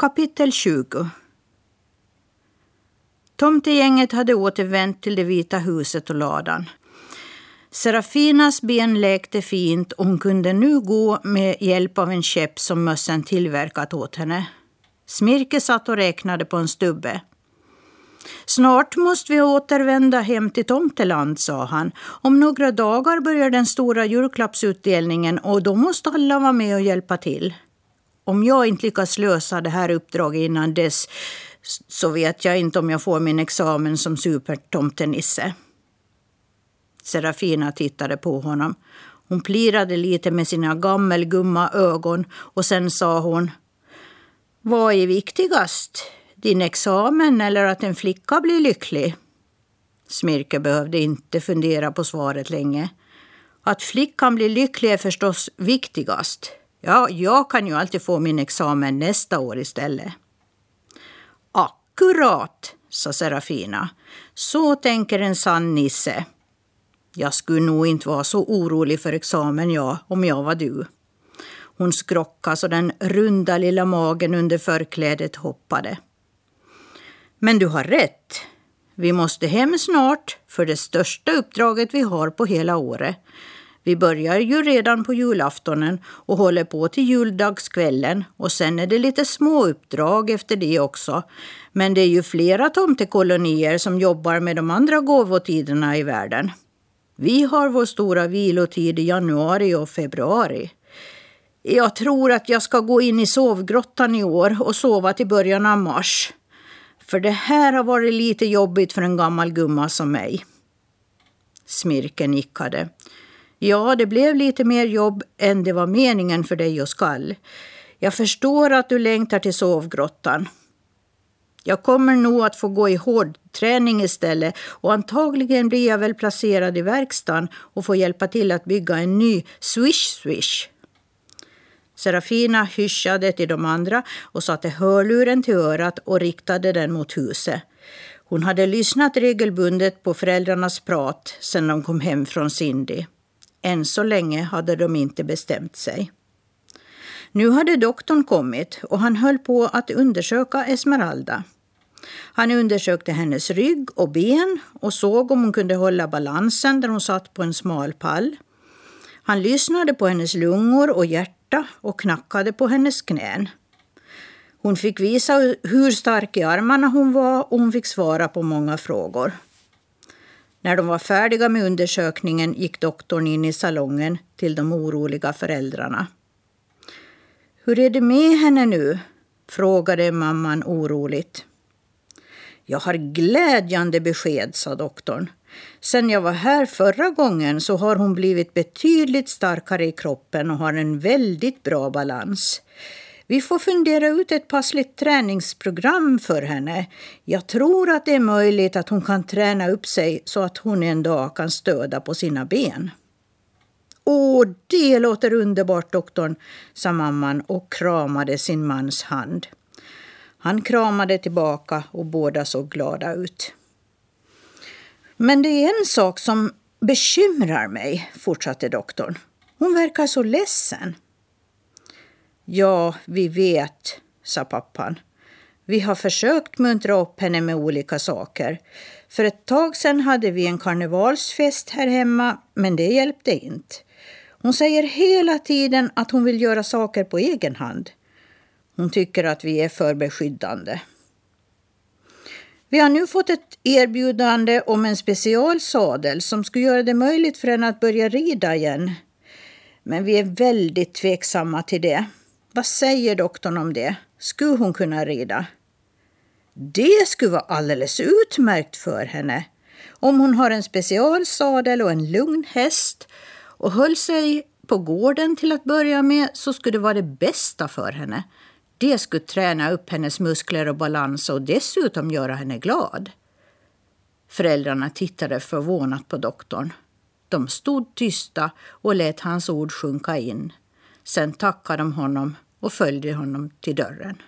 Kapitel 20 Tomtegänget hade återvänt till det vita huset och ladan. Serafinas ben läkte fint och hon kunde nu gå med hjälp av en käpp som mössen tillverkat åt henne. Smirke satt och räknade på en stubbe. Snart måste vi återvända hem till Tomteland, sa han. Om några dagar börjar den stora julklappsutdelningen och då måste alla vara med och hjälpa till. Om jag inte lyckas lösa det här uppdraget innan dess så vet jag inte om jag får min examen som supertomtenisse. Serafina tittade på honom. Hon plirade lite med sina gammelgumma ögon och sen sa hon Vad är viktigast? Din examen eller att en flicka blir lycklig? Smirke behövde inte fundera på svaret länge. Att flickan blir lycklig är förstås viktigast. Ja, jag kan ju alltid få min examen nästa år istället. Akkurat, sa Serafina. Så tänker en sann nisse. Jag skulle nog inte vara så orolig för examen jag, om jag var du. Hon skrockade så den runda lilla magen under förklädet hoppade. Men du har rätt. Vi måste hem snart för det största uppdraget vi har på hela året. Vi börjar ju redan på julaftonen och håller på till juldagskvällen och sen är det lite små uppdrag efter det också. Men det är ju flera tomtekolonier som jobbar med de andra gåvotiderna i världen. Vi har vår stora vilotid i januari och februari. Jag tror att jag ska gå in i sovgrottan i år och sova till början av mars. För det här har varit lite jobbigt för en gammal gumma som mig. Smirken nickade. Ja, det blev lite mer jobb än det var meningen för dig och skall. Jag förstår att du längtar till sovgrottan. Jag kommer nog att få gå i hårdträning istället och antagligen blir jag väl placerad i verkstaden och får hjälpa till att bygga en ny swish-swish. Serafina hyschade till de andra och satte hörluren till örat och riktade den mot huset. Hon hade lyssnat regelbundet på föräldrarnas prat sedan de kom hem från Cindy. Än så länge hade de inte bestämt sig. Nu hade doktorn kommit och han höll på att undersöka Esmeralda. Han undersökte hennes rygg och ben och såg om hon kunde hålla balansen där hon satt på en smal pall. Han lyssnade på hennes lungor och hjärta och knackade på hennes knän. Hon fick visa hur stark i armarna hon var och hon fick svara på många frågor. När de var färdiga med undersökningen gick doktorn in i salongen till de oroliga föräldrarna. Hur är det med henne nu? frågade mamman oroligt. Jag har glädjande besked, sa doktorn. Sen jag var här förra gången så har hon blivit betydligt starkare i kroppen och har en väldigt bra balans. Vi får fundera ut ett passligt träningsprogram för henne. Jag tror att det är möjligt att hon kan träna upp sig så att hon en dag kan stöda på sina ben. Åh, det låter underbart, doktorn, sa mamman och kramade sin mans hand. Han kramade tillbaka och båda såg glada ut. Men det är en sak som bekymrar mig, fortsatte doktorn. Hon verkar så ledsen. Ja, vi vet, sa pappan. Vi har försökt muntra upp henne med olika saker. För ett tag sedan hade vi en karnevalsfest här hemma, men det hjälpte inte. Hon säger hela tiden att hon vill göra saker på egen hand. Hon tycker att vi är för beskyddande. Vi har nu fått ett erbjudande om en specialsadel som skulle göra det möjligt för henne att börja rida igen. Men vi är väldigt tveksamma till det. Vad säger doktorn om det? Skulle hon kunna rida? Det skulle vara alldeles utmärkt för henne. Om hon har en specialsadel och en lugn häst och höll sig på gården till att börja med så skulle det vara det bästa för henne. Det skulle träna upp hennes muskler och balans och dessutom göra henne glad. Föräldrarna tittade förvånat på doktorn. De stod tysta och lät hans ord sjunka in. Sen tackade de honom och följde honom till dörren.